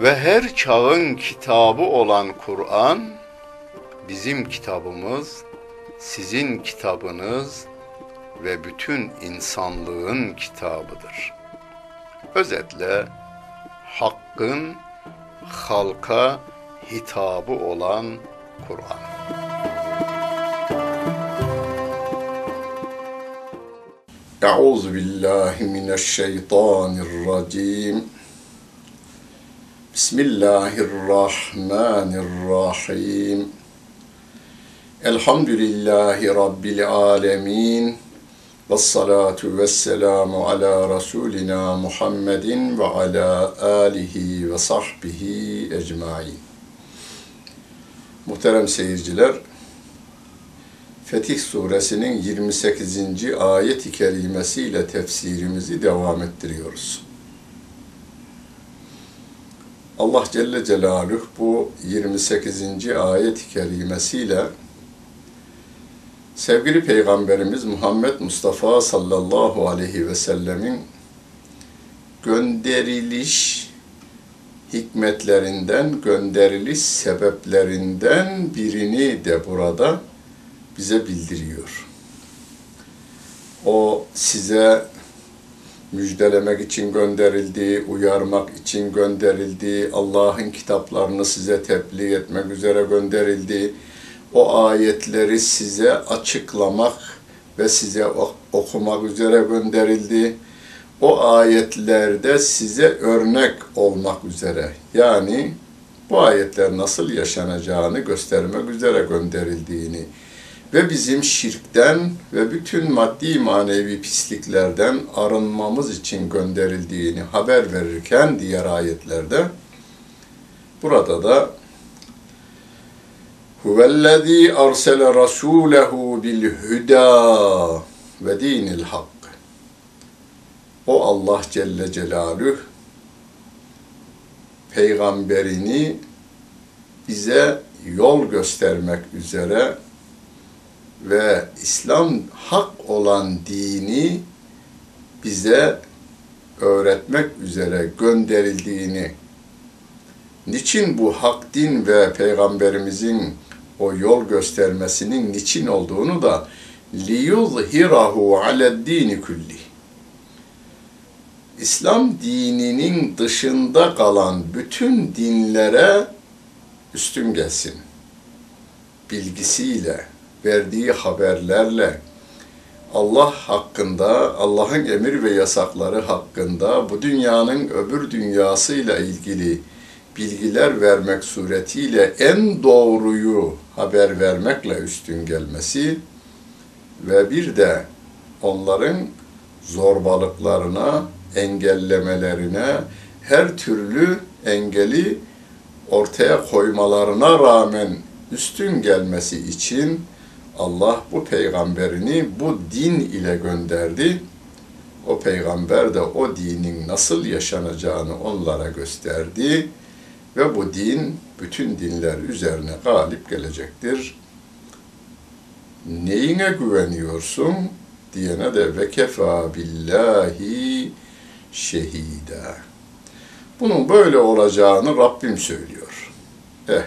ve her çağın kitabı olan Kur'an bizim kitabımız, sizin kitabınız ve bütün insanlığın kitabıdır. Özetle hakkın halka hitabı olan Kur'an. Euzu billahi mineşşeytanirracim. Bismillahirrahmanirrahim. Elhamdülillahi Rabbil alemin. Ve salatu ve selamu ala Resulina Muhammedin ve ala alihi ve sahbihi ecmain. Muhterem seyirciler, Fetih suresinin 28. ayet-i kerimesiyle tefsirimizi devam ettiriyoruz. Allah Celle Celaluhu bu 28. ayet-i kerimesiyle sevgili Peygamberimiz Muhammed Mustafa sallallahu aleyhi ve sellemin gönderiliş hikmetlerinden, gönderiliş sebeplerinden birini de burada bize bildiriyor. O size müjdelemek için gönderildi, uyarmak için gönderildi, Allah'ın kitaplarını size tebliğ etmek üzere gönderildi. O ayetleri size açıklamak ve size okumak üzere gönderildi. O ayetlerde size örnek olmak üzere yani bu ayetler nasıl yaşanacağını göstermek üzere gönderildiğini ve bizim şirkten ve bütün maddi manevi pisliklerden arınmamız için gönderildiğini haber verirken diğer ayetlerde burada da Huvellezî arsele rasûlehu bil hüdâ ve dinil hak. O Allah Celle Celaluhu peygamberini bize yol göstermek üzere ve İslam hak olan dini bize öğretmek üzere gönderildiğini, niçin bu hak din ve peygamberimizin o yol göstermesinin niçin olduğunu da liyuzhirahu ale'd-dini kulli. İslam dininin dışında kalan bütün dinlere üstün gelsin. Bilgisiyle, verdiği haberlerle Allah hakkında, Allah'ın emir ve yasakları hakkında bu dünyanın öbür dünyasıyla ilgili bilgiler vermek suretiyle en doğruyu haber vermekle üstün gelmesi ve bir de onların zorbalıklarına, engellemelerine, her türlü engeli ortaya koymalarına rağmen üstün gelmesi için Allah bu peygamberini bu din ile gönderdi. O peygamber de o dinin nasıl yaşanacağını onlara gösterdi ve bu din bütün dinler üzerine galip gelecektir. Neyine güveniyorsun diyene de ve kefa billahi şehida. Bunun böyle olacağını Rabbim söylüyor. Eh,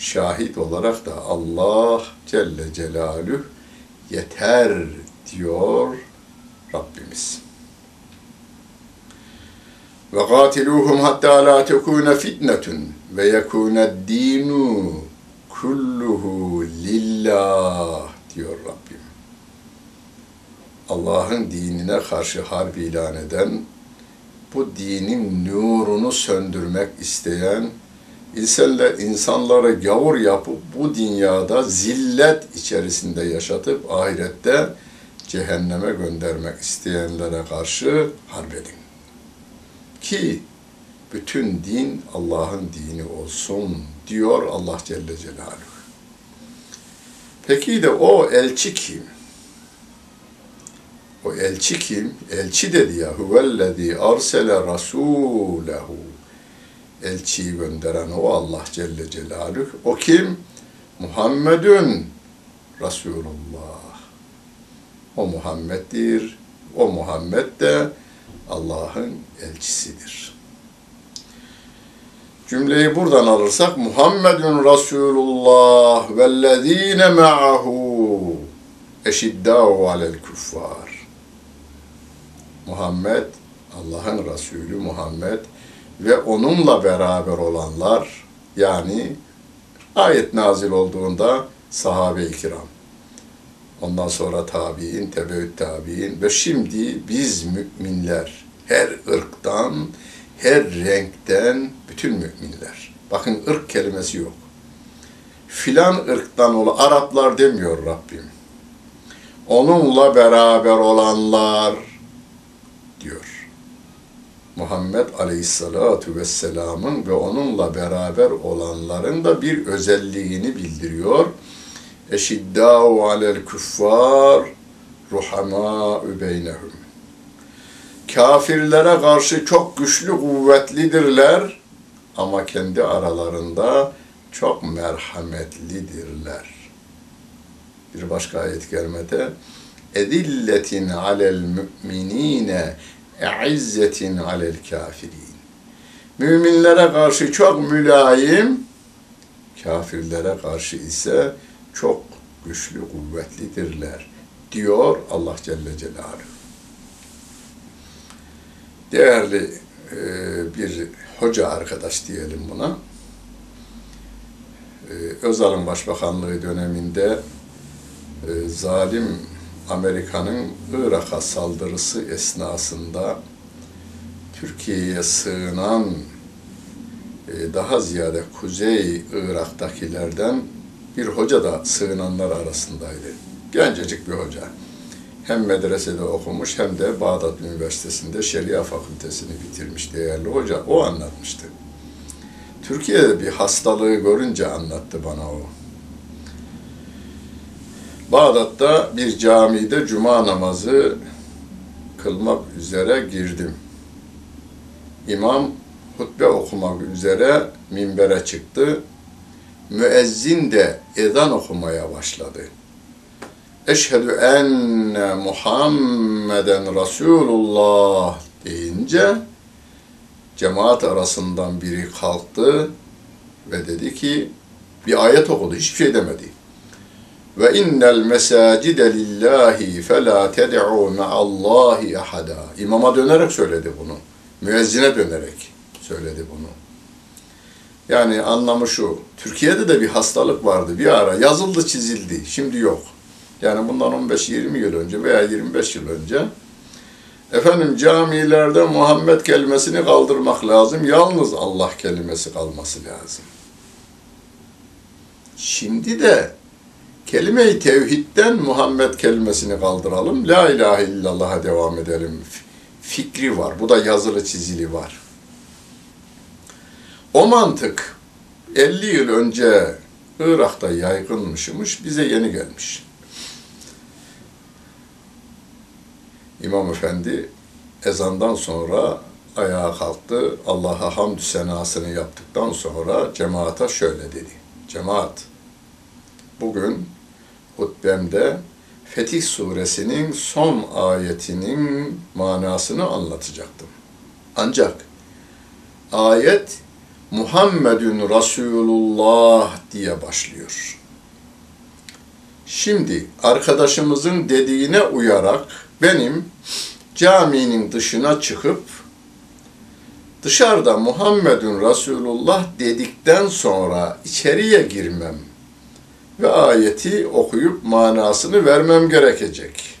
şahit olarak da Allah Celle Celaluhu yeter diyor Rabbimiz. Ve katiluhum hatta la tekune fitnetun ve yekune dinu kulluhu lillah diyor Rabbim. Allah'ın dinine karşı harp ilan eden, bu dinin nurunu söndürmek isteyen, insanlar, insanları gavur yapıp bu dünyada zillet içerisinde yaşatıp ahirette cehenneme göndermek isteyenlere karşı harp edin. Ki bütün din Allah'ın dini olsun diyor Allah Celle Celaluhu. Peki de o elçi kim? O elçi kim? Elçi dedi ya. Huvellezî arsele rasûlehu. Elçiyi gönderen o Allah Celle Celaluhu. O kim? Muhammedun Resulullah. O Muhammed'dir. O Muhammed de Allah'ın elçisidir. Cümleyi buradan alırsak Muhammedun Resulullah vellezine ma'ahu eşiddâhu alel kuffar. Muhammed, Allah'ın Resulü Muhammed ve onunla beraber olanlar yani ayet nazil olduğunda sahabe-i kiram. Ondan sonra tabi'in, tebeüt tabi'in ve şimdi biz müminler her ırktan, her renkten bütün müminler. Bakın ırk kelimesi yok. Filan ırktan olan Araplar demiyor Rabbim. Onunla beraber olanlar diyor. Muhammed Aleyhisselatu Vesselam'ın ve onunla beraber olanların da bir özelliğini bildiriyor. Eşiddâhu alel kuffar ruhamâ'ü beynehum. Kafirlere karşı çok güçlü, kuvvetlidirler ama kendi aralarında çok merhametlidirler. Bir başka ayet gelmede edilletin alel müminine e'izzetin alel kafirin. Müminlere karşı çok mülayim, kafirlere karşı ise çok güçlü, kuvvetlidirler diyor Allah Celle Celaluhu. Değerli e, bir hoca arkadaş diyelim buna. E, Özal'ın başbakanlığı döneminde e, zalim Amerika'nın Irak'a saldırısı esnasında Türkiye'ye sığınan daha ziyade Kuzey Irak'takilerden bir hoca da sığınanlar arasındaydı. Gencecik bir hoca. Hem medresede okumuş hem de Bağdat Üniversitesi'nde Şeria Fakültesini bitirmiş değerli hoca. O anlatmıştı. Türkiye'de bir hastalığı görünce anlattı bana o. Bağdat'ta bir camide cuma namazı kılmak üzere girdim. İmam hutbe okumak üzere minbere çıktı müezzin de ezan okumaya başladı. Eşhedü enne Muhammeden Resulullah deyince cemaat arasından biri kalktı ve dedi ki bir ayet okudu, hiçbir şey demedi. Ve innel mesacide lillahi fela ted'u ma'allahi ahada. İmama dönerek söyledi bunu. Müezzine dönerek söyledi bunu. Yani anlamı şu, Türkiye'de de bir hastalık vardı bir ara, yazıldı çizildi, şimdi yok. Yani bundan 15-20 yıl önce veya 25 yıl önce efendim camilerde Muhammed kelimesini kaldırmak lazım, yalnız Allah kelimesi kalması lazım. Şimdi de kelime-i tevhidden Muhammed kelimesini kaldıralım. La ilahe illallah'a devam edelim. Fikri var. Bu da yazılı çizili var. O mantık 50 yıl önce Irak'ta yaygınmışmış, bize yeni gelmiş. İmam Efendi ezandan sonra ayağa kalktı. Allah'a hamdü senasını yaptıktan sonra cemaata şöyle dedi. Cemaat, bugün hutbemde Fetih suresinin son ayetinin manasını anlatacaktım. Ancak ayet Muhammedun Resulullah diye başlıyor. Şimdi arkadaşımızın dediğine uyarak benim caminin dışına çıkıp dışarıda Muhammedun Resulullah dedikten sonra içeriye girmem ve ayeti okuyup manasını vermem gerekecek.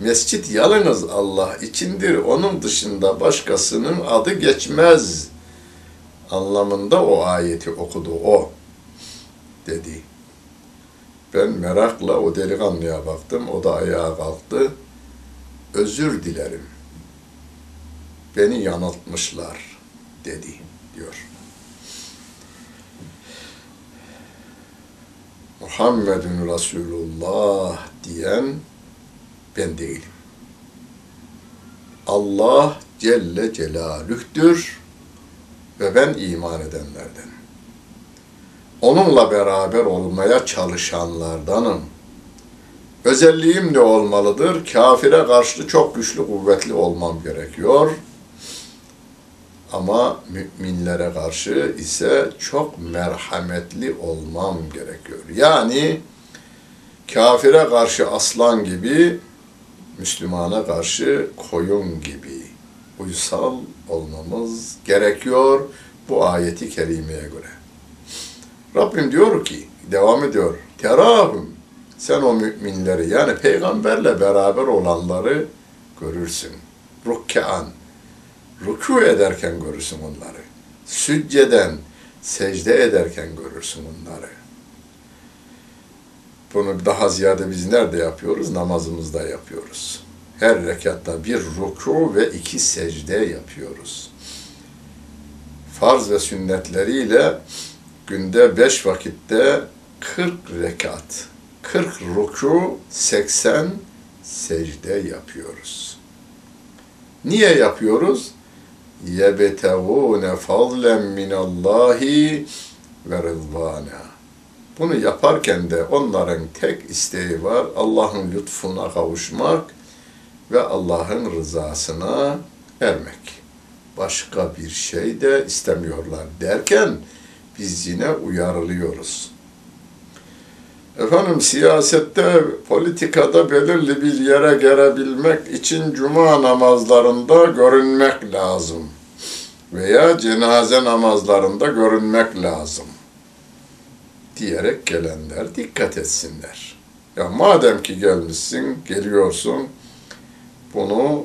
Mescit yalnız Allah içindir, onun dışında başkasının adı geçmez anlamında o ayeti okudu o dedi. Ben merakla o delikanlıya baktım, o da ayağa kalktı. Özür dilerim. Beni yanıltmışlar dedi diyor. Muhammedun Resulullah diyen ben değilim. Allah Celle Celaluh'tür ve ben iman edenlerden. Onunla beraber olmaya çalışanlardanım. Özelliğim ne olmalıdır? Kafire karşı çok güçlü, kuvvetli olmam gerekiyor. Ama müminlere karşı ise çok merhametli olmam gerekiyor. Yani kafire karşı aslan gibi, Müslümana karşı koyun gibi uysal olmamız gerekiyor bu ayeti kerimeye göre. Rabbim diyor ki, devam ediyor, terahum, sen o müminleri yani peygamberle beraber olanları görürsün. Rukkaan, ruku ederken görürsün onları. Sücceden, secde ederken görürsün onları. Bunu daha ziyade biz nerede yapıyoruz? Namazımızda yapıyoruz. Her rekatta bir ruku ve iki secde yapıyoruz. Farz ve sünnetleriyle günde beş vakitte 40 rekat, 40 ruku, 80 secde yapıyoruz. Niye yapıyoruz? yebetevune fadlen minallahi ve rızvana. Bunu yaparken de onların tek isteği var. Allah'ın lütfuna kavuşmak ve Allah'ın rızasına ermek. Başka bir şey de istemiyorlar derken biz yine uyarılıyoruz. Efendim siyasette, politikada belirli bir yere gelebilmek için cuma namazlarında görünmek lazım. Veya cenaze namazlarında görünmek lazım. Diyerek gelenler dikkat etsinler. Ya madem ki gelmişsin, geliyorsun, bunu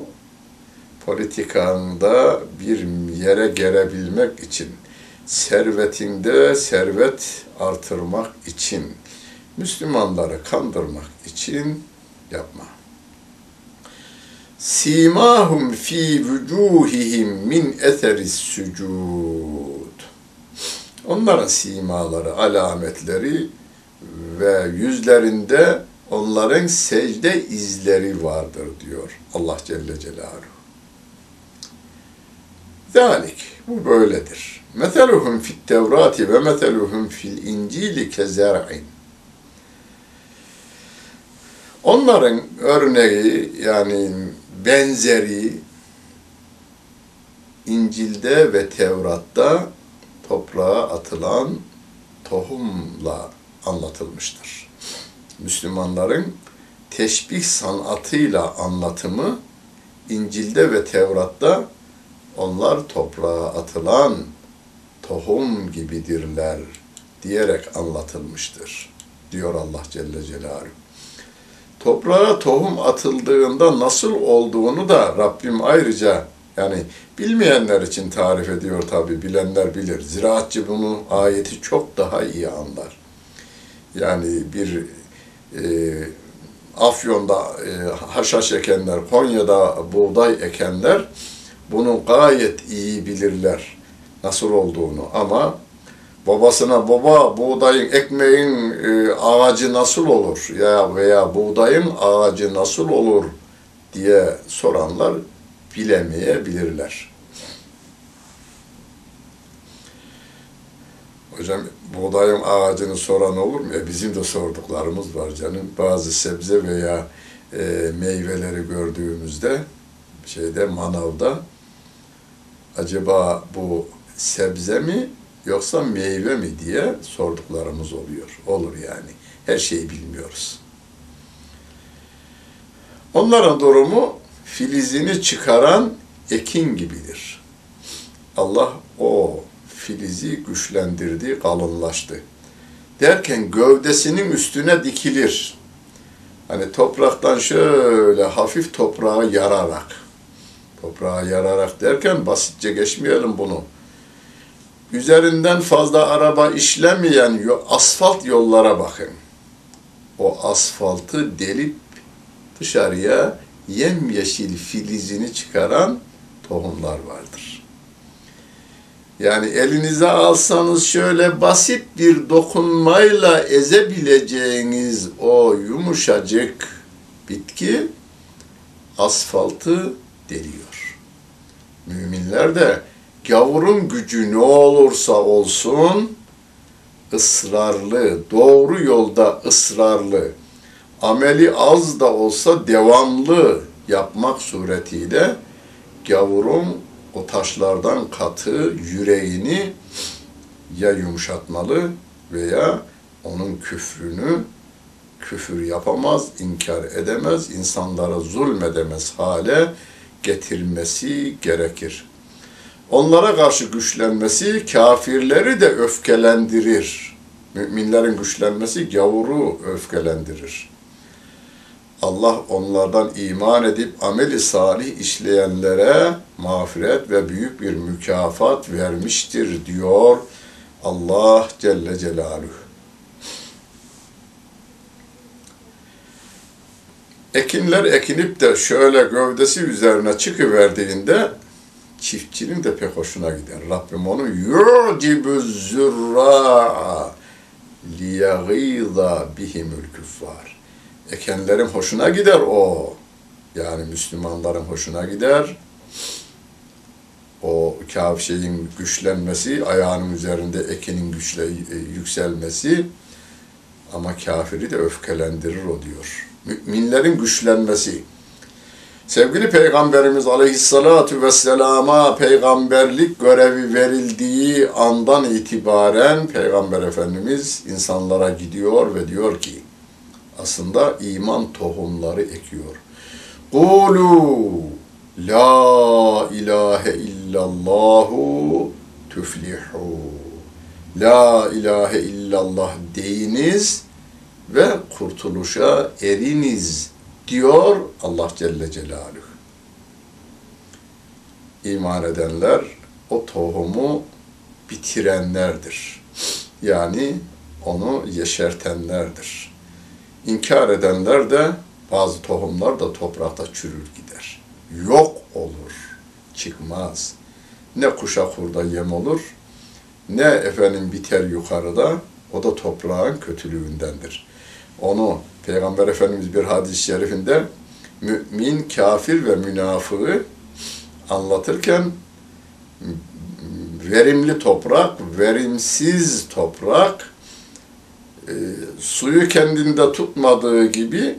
politikanda bir yere gelebilmek için, servetinde servet artırmak için, Müslümanları kandırmak için yapma. Simahum fi vucuhihim min eteris sucud. Onların simaları, alametleri ve yüzlerinde onların secde izleri vardır diyor Allah Celle Celaluhu. Zalik, bu böyledir. Meteluhum fit tevrati ve meteluhum fil incili kezer'in. Onların örneği yani benzeri İncil'de ve Tevrat'ta toprağa atılan tohumla anlatılmıştır. Müslümanların teşbih sanatıyla anlatımı İncil'de ve Tevrat'ta onlar toprağa atılan tohum gibidirler diyerek anlatılmıştır diyor Allah Celle Celaluhu toprağa tohum atıldığında nasıl olduğunu da Rabbim ayrıca Yani bilmeyenler için tarif ediyor tabi, bilenler bilir. Ziraatçı bunu ayeti çok daha iyi anlar. Yani bir e, Afyon'da e, haşhaş ekenler, Konya'da buğday ekenler bunu gayet iyi bilirler nasıl olduğunu ama babasına baba buğdayın ekmeğin e, ağacı nasıl olur ya veya buğdayın ağacı nasıl olur diye soranlar bilemeyebilirler. Hocam buğdayın ağacını soran olur mu? E bizim de sorduklarımız var canım. Bazı sebze veya e, meyveleri gördüğümüzde şeyde manavda acaba bu sebze mi yoksa meyve mi diye sorduklarımız oluyor. Olur yani. Her şeyi bilmiyoruz. Onların durumu filizini çıkaran ekin gibidir. Allah o filizi güçlendirdi, kalınlaştı. Derken gövdesinin üstüne dikilir. Hani topraktan şöyle hafif toprağa yararak, toprağa yararak derken basitçe geçmeyelim bunu. Üzerinden fazla araba işlemeyen asfalt yollara bakın. O asfaltı delip dışarıya yemyeşil filizini çıkaran tohumlar vardır. Yani elinize alsanız şöyle basit bir dokunmayla ezebileceğiniz o yumuşacık bitki asfaltı deliyor. Müminler de gavurun gücü ne olursa olsun ısrarlı, doğru yolda ısrarlı, ameli az da olsa devamlı yapmak suretiyle gavurun o taşlardan katı yüreğini ya yumuşatmalı veya onun küfrünü küfür yapamaz, inkar edemez, insanlara zulmedemez hale getirmesi gerekir. Onlara karşı güçlenmesi kafirleri de öfkelendirir. Müminlerin güçlenmesi gavuru öfkelendirir. Allah onlardan iman edip ameli salih işleyenlere mağfiret ve büyük bir mükafat vermiştir diyor Allah Celle Celaluhu. Ekinler ekinip de şöyle gövdesi üzerine çıkıverdiğinde çiftçinin de pek hoşuna gider. Rabbim onu yu'cibu zürra'a liyagîza bihimül küffar. Ekenlerin hoşuna gider o. Yani Müslümanların hoşuna gider. O kafşeyin güçlenmesi, ayağının üzerinde ekinin güçle yükselmesi ama kafiri de öfkelendirir o diyor. Müminlerin güçlenmesi. Sevgili Peygamberimiz Aleyhisselatü Vesselam'a peygamberlik görevi verildiği andan itibaren Peygamber Efendimiz insanlara gidiyor ve diyor ki aslında iman tohumları ekiyor. Kulu la ilahe illallahu tüflihu. La ilahe illallah deyiniz ve kurtuluşa eriniz diyor Allah Celle Celaluhu. İman edenler o tohumu bitirenlerdir. Yani onu yeşertenlerdir. İnkar edenler de bazı tohumlar da toprakta çürür gider. Yok olur, çıkmaz. Ne kuşa kurda yem olur, ne efendim biter yukarıda, o da toprağın kötülüğündendir. Onu Peygamber Efendimiz bir hadis-i şerifinde mümin, kafir ve münafığı anlatırken verimli toprak, verimsiz toprak, e, suyu kendinde tutmadığı gibi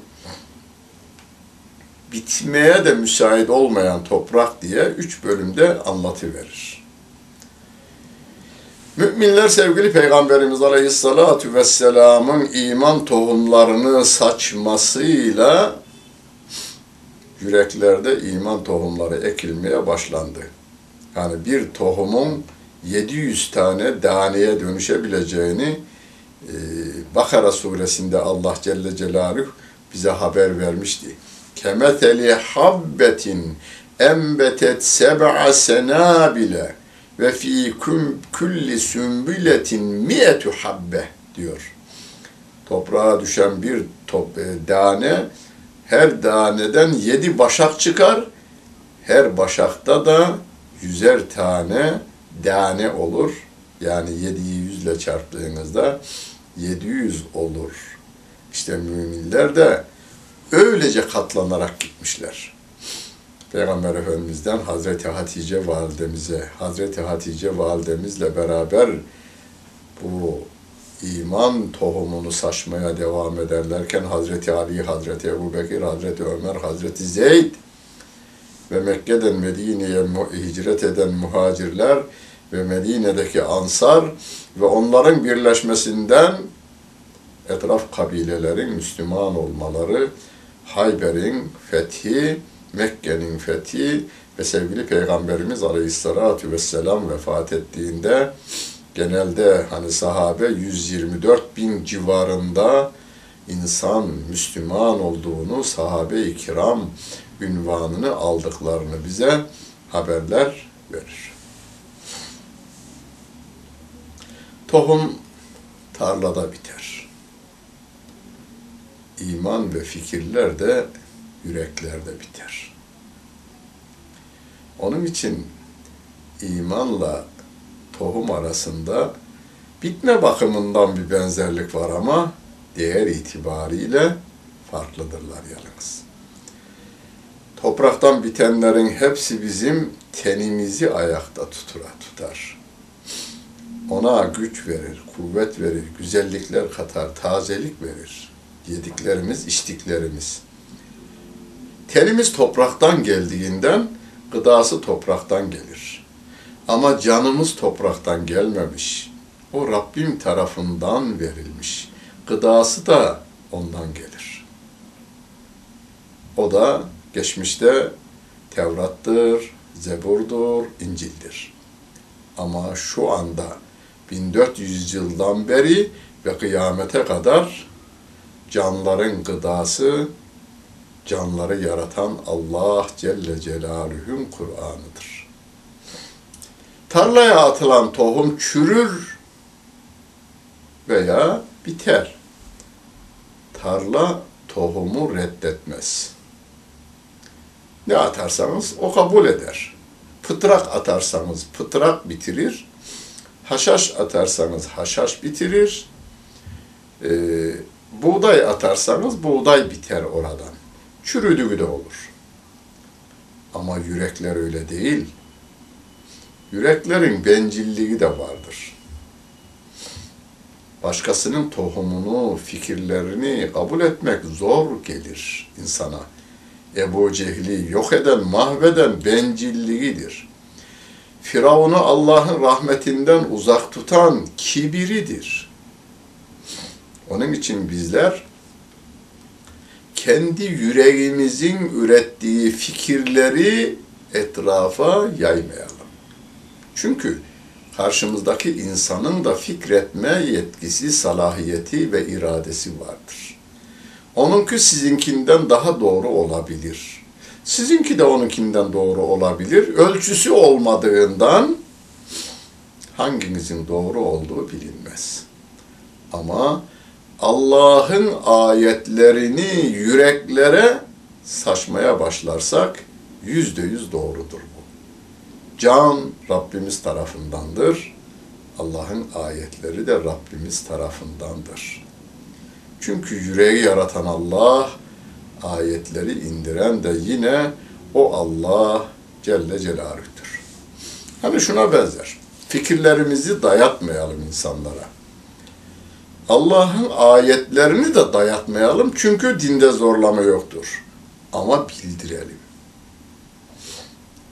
bitmeye de müsait olmayan toprak diye üç bölümde anlatıverir. Müminler sevgili Peygamberimiz Aleyhisselatü Vesselam'ın iman tohumlarını saçmasıyla yüreklerde iman tohumları ekilmeye başlandı. Yani bir tohumun 700 tane daneye dönüşebileceğini e, Bakara suresinde Allah Celle Celaluhu bize haber vermişti. Kemeteli habbetin enbetet seb'a senabile ve fi kulli sümbületin mi'etu habbe diyor. Toprağa düşen bir top, e, tane her taneden yedi başak çıkar. Her başakta da yüzer tane tane olur. Yani yediyi yüzle çarptığınızda 700 olur. İşte müminler de öylece katlanarak gitmişler. Peygamber Efendimiz'den Hazreti Hatice validemize, Hazreti Hatice validemizle beraber bu iman tohumunu saçmaya devam ederlerken Hazreti Ali, Hazreti Ebu Bekir, Hazreti Ömer, Hazreti Zeyd ve Mekke'den Medine'ye hicret eden muhacirler ve Medine'deki ansar ve onların birleşmesinden etraf kabilelerin Müslüman olmaları, Hayber'in fethi, Mekke'nin fethi ve sevgili Peygamberimiz Aleyhisselatü Vesselam vefat ettiğinde genelde hani sahabe 124 bin civarında insan Müslüman olduğunu sahabe-i kiram ünvanını aldıklarını bize haberler verir. Tohum tarlada biter. İman ve fikirler de yüreklerde biter. Onun için imanla tohum arasında bitme bakımından bir benzerlik var ama değer itibariyle farklıdırlar yalnız. Topraktan bitenlerin hepsi bizim tenimizi ayakta tutura tutar. Ona güç verir, kuvvet verir, güzellikler katar, tazelik verir. Yediklerimiz, içtiklerimiz. Tenimiz topraktan geldiğinden gıdası topraktan gelir. Ama canımız topraktan gelmemiş. O Rabbim tarafından verilmiş. Gıdası da ondan gelir. O da geçmişte Tevrat'tır, Zebur'dur, İncil'dir. Ama şu anda 1400 yıldan beri ve kıyamete kadar canların gıdası, canları yaratan Allah Celle Celaluhu'nun Kur'an'ıdır. Tarlaya atılan tohum çürür veya biter. Tarla tohumu reddetmez. Ne atarsanız o kabul eder. Pıtrak atarsanız pıtrak bitirir. Haşhaş atarsanız haşhaş bitirir. Ee, buğday atarsanız buğday biter oradan. Çürüdüğü de olur. Ama yürekler öyle değil. Yüreklerin bencilliği de vardır. Başkasının tohumunu, fikirlerini kabul etmek zor gelir insana. Ebu Cehli yok eden, mahveden bencilliğidir. Firavun'u Allah'ın rahmetinden uzak tutan kibiridir. Onun için bizler kendi yüreğimizin ürettiği fikirleri etrafa yaymayalım. Çünkü karşımızdaki insanın da fikretme yetkisi, salahiyeti ve iradesi vardır. Onunki sizinkinden daha doğru olabilir. Sizinki de onunkinden doğru olabilir. Ölçüsü olmadığından hanginizin doğru olduğu bilinmez. Ama Allah'ın ayetlerini yüreklere saçmaya başlarsak yüzde yüz doğrudur bu. Can Rabbimiz tarafındandır. Allah'ın ayetleri de Rabbimiz tarafındandır. Çünkü yüreği yaratan Allah, ayetleri indiren de yine o Allah Celle Celaluh'tür. Hani şuna benzer. Fikirlerimizi dayatmayalım insanlara. Allah'ın ayetlerini de dayatmayalım çünkü dinde zorlama yoktur. Ama bildirelim.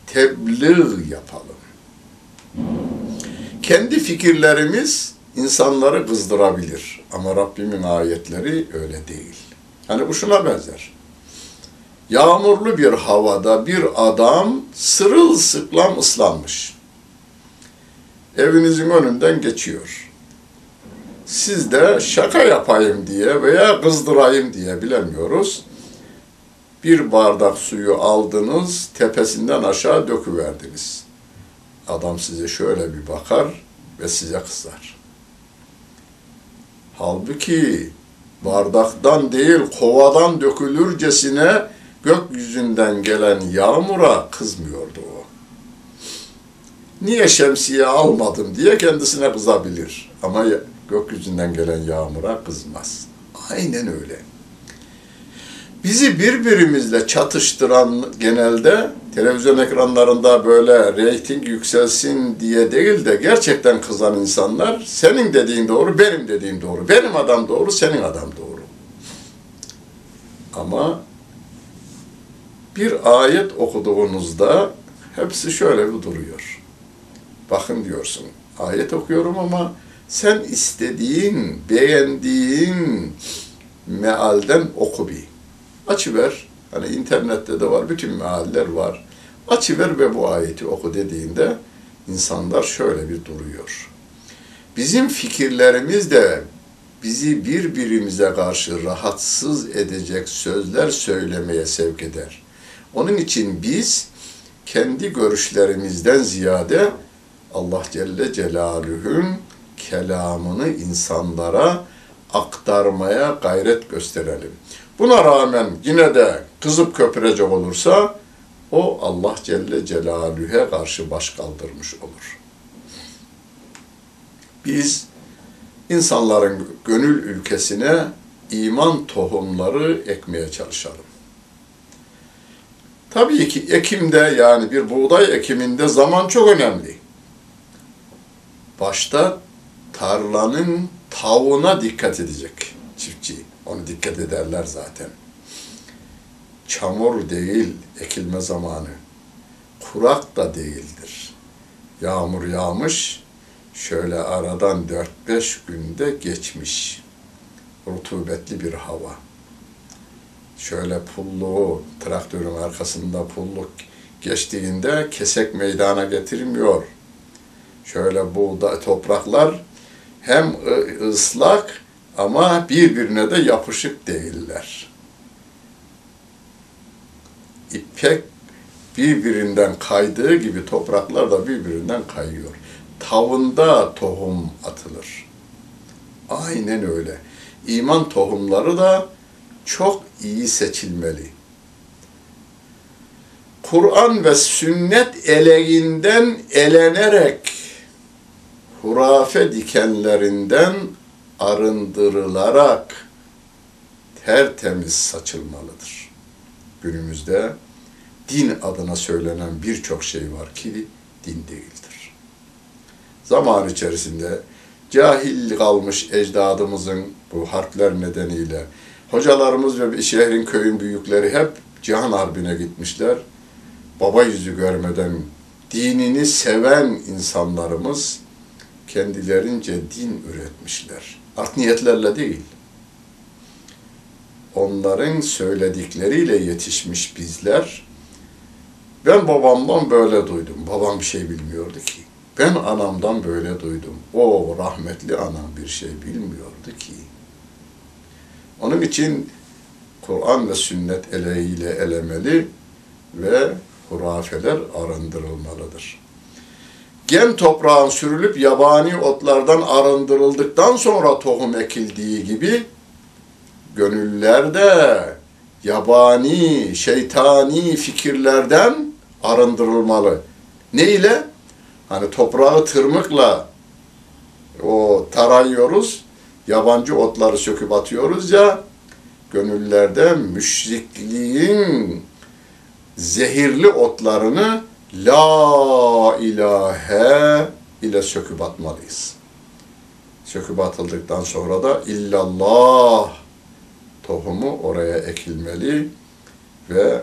Tebliğ yapalım. Kendi fikirlerimiz insanları kızdırabilir. Ama Rabbimin ayetleri öyle değil. Hani bu şuna benzer. Yağmurlu bir havada bir adam sırılsıklam ıslanmış. Evinizin önünden geçiyor. Siz de şaka yapayım diye veya kızdırayım diye bilemiyoruz. Bir bardak suyu aldınız, tepesinden aşağı döküverdiniz. Adam size şöyle bir bakar ve size kızar. Halbuki bardaktan değil kovadan dökülürcesine gökyüzünden gelen yağmura kızmıyordu o. Niye şemsiye almadım diye kendisine kızabilir. Ama gökyüzünden gelen yağmura kızmaz. Aynen öyle. Bizi birbirimizle çatıştıran genelde televizyon ekranlarında böyle reyting yükselsin diye değil de gerçekten kızan insanlar senin dediğin doğru, benim dediğim doğru, benim adam doğru, senin adam doğru. Ama bir ayet okuduğunuzda hepsi şöyle bir duruyor. Bakın diyorsun, ayet okuyorum ama sen istediğin, beğendiğin mealden oku bir. Açıver, hani internette de var, bütün mealler var. Açıver ve bu ayeti oku dediğinde insanlar şöyle bir duruyor. Bizim fikirlerimiz de bizi birbirimize karşı rahatsız edecek sözler söylemeye sevk eder. Onun için biz kendi görüşlerimizden ziyade Allah Celle Celaluhu'nun kelamını insanlara aktarmaya gayret gösterelim. Buna rağmen yine de kızıp köpürecek olursa o Allah Celle Celaluhu'ya karşı baş kaldırmış olur. Biz insanların gönül ülkesine iman tohumları ekmeye çalışalım. Tabii ki ekimde yani bir buğday ekiminde zaman çok önemli. Başta tarlanın tavuğuna dikkat edecek çiftçi. Onu dikkat ederler zaten. Çamur değil ekilme zamanı. Kurak da değildir. Yağmur yağmış, şöyle aradan 4-5 günde geçmiş. Rutubetli bir hava. Şöyle pulluğu, traktörün arkasında pulluk geçtiğinde kesek meydana getirmiyor. Şöyle buğday topraklar hem ıslak ama birbirine de yapışık değiller. İpek birbirinden kaydığı gibi topraklar da birbirinden kayıyor. Tavında tohum atılır. Aynen öyle. İman tohumları da çok iyi seçilmeli. Kur'an ve sünnet eleğinden elenerek hurafe dikenlerinden arındırılarak tertemiz saçılmalıdır. Günümüzde din adına söylenen birçok şey var ki din değildir. Zaman içerisinde cahil kalmış ecdadımızın bu harpler nedeniyle hocalarımız ve şehrin köyün büyükleri hep cihan harbine gitmişler. Baba yüzü görmeden dinini seven insanlarımız kendilerince din üretmişler. Art niyetlerle değil. Onların söyledikleriyle yetişmiş bizler. Ben babamdan böyle duydum. Babam bir şey bilmiyordu ki. Ben anamdan böyle duydum. O rahmetli anam bir şey bilmiyordu ki. Onun için Kur'an ve sünnet eleğiyle elemeli ve hurafeler arındırılmalıdır. Gen toprağın sürülüp yabani otlardan arındırıldıktan sonra tohum ekildiği gibi gönüllerde yabani, şeytani fikirlerden arındırılmalı. Ne ile? Hani toprağı tırmıkla o tarayıyoruz, yabancı otları söküp atıyoruz ya, gönüllerde müşrikliğin zehirli otlarını La ilahe ile söküp atmalıyız. Söküp atıldıktan sonra da illallah tohumu oraya ekilmeli ve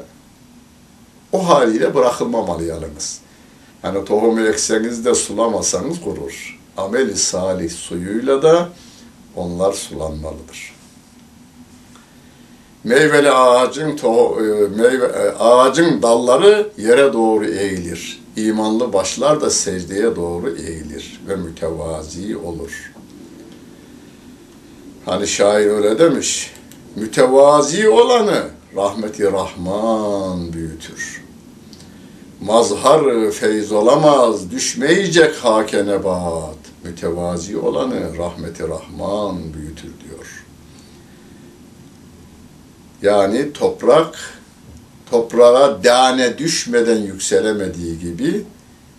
o haliyle bırakılmamalı yalnız. Yani tohumu ekseniz de sulamasanız kurur. Ameli salih suyuyla da onlar sulanmalıdır. Meyveli ağacın to, e, meyve, e, ağacın dalları yere doğru eğilir. İmanlı başlar da secdeye doğru eğilir ve mütevazi olur. Hani şair öyle demiş. Mütevazi olanı rahmeti Rahman büyütür. Mazhar feyz olamaz, düşmeyecek hake nebat. Mütevazi olanı rahmeti Rahman büyütür diyor. Yani toprak, toprağa dane düşmeden yükselemediği gibi,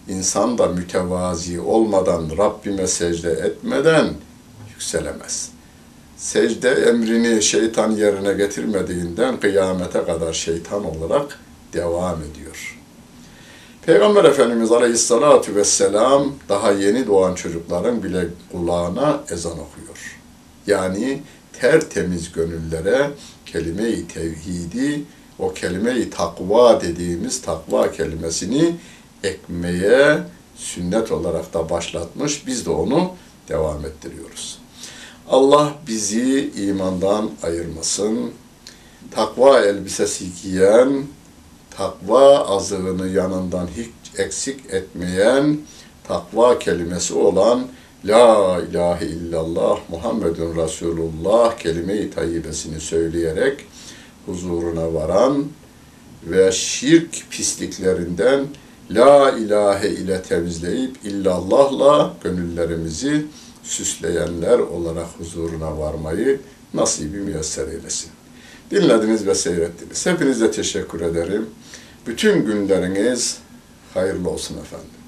insan da mütevazi olmadan, Rabbime secde etmeden yükselemez. Secde emrini şeytan yerine getirmediğinden kıyamete kadar şeytan olarak devam ediyor. Peygamber Efendimiz Aleyhisselatü Vesselam daha yeni doğan çocukların bile kulağına ezan okuyor. Yani tertemiz gönüllere kelime-i tevhidi, o kelime-i takva dediğimiz takva kelimesini ekmeye sünnet olarak da başlatmış. Biz de onu devam ettiriyoruz. Allah bizi imandan ayırmasın. Takva elbisesi giyen, takva azığını yanından hiç eksik etmeyen, takva kelimesi olan La ilahe illallah Muhammedun Resulullah kelime-i tayyibesini söyleyerek huzuruna varan ve şirk pisliklerinden La ilahe ile temizleyip illallahla gönüllerimizi süsleyenler olarak huzuruna varmayı nasibi müyesser eylesin. Dinlediniz ve seyrettiniz. Hepinize teşekkür ederim. Bütün günleriniz hayırlı olsun efendim.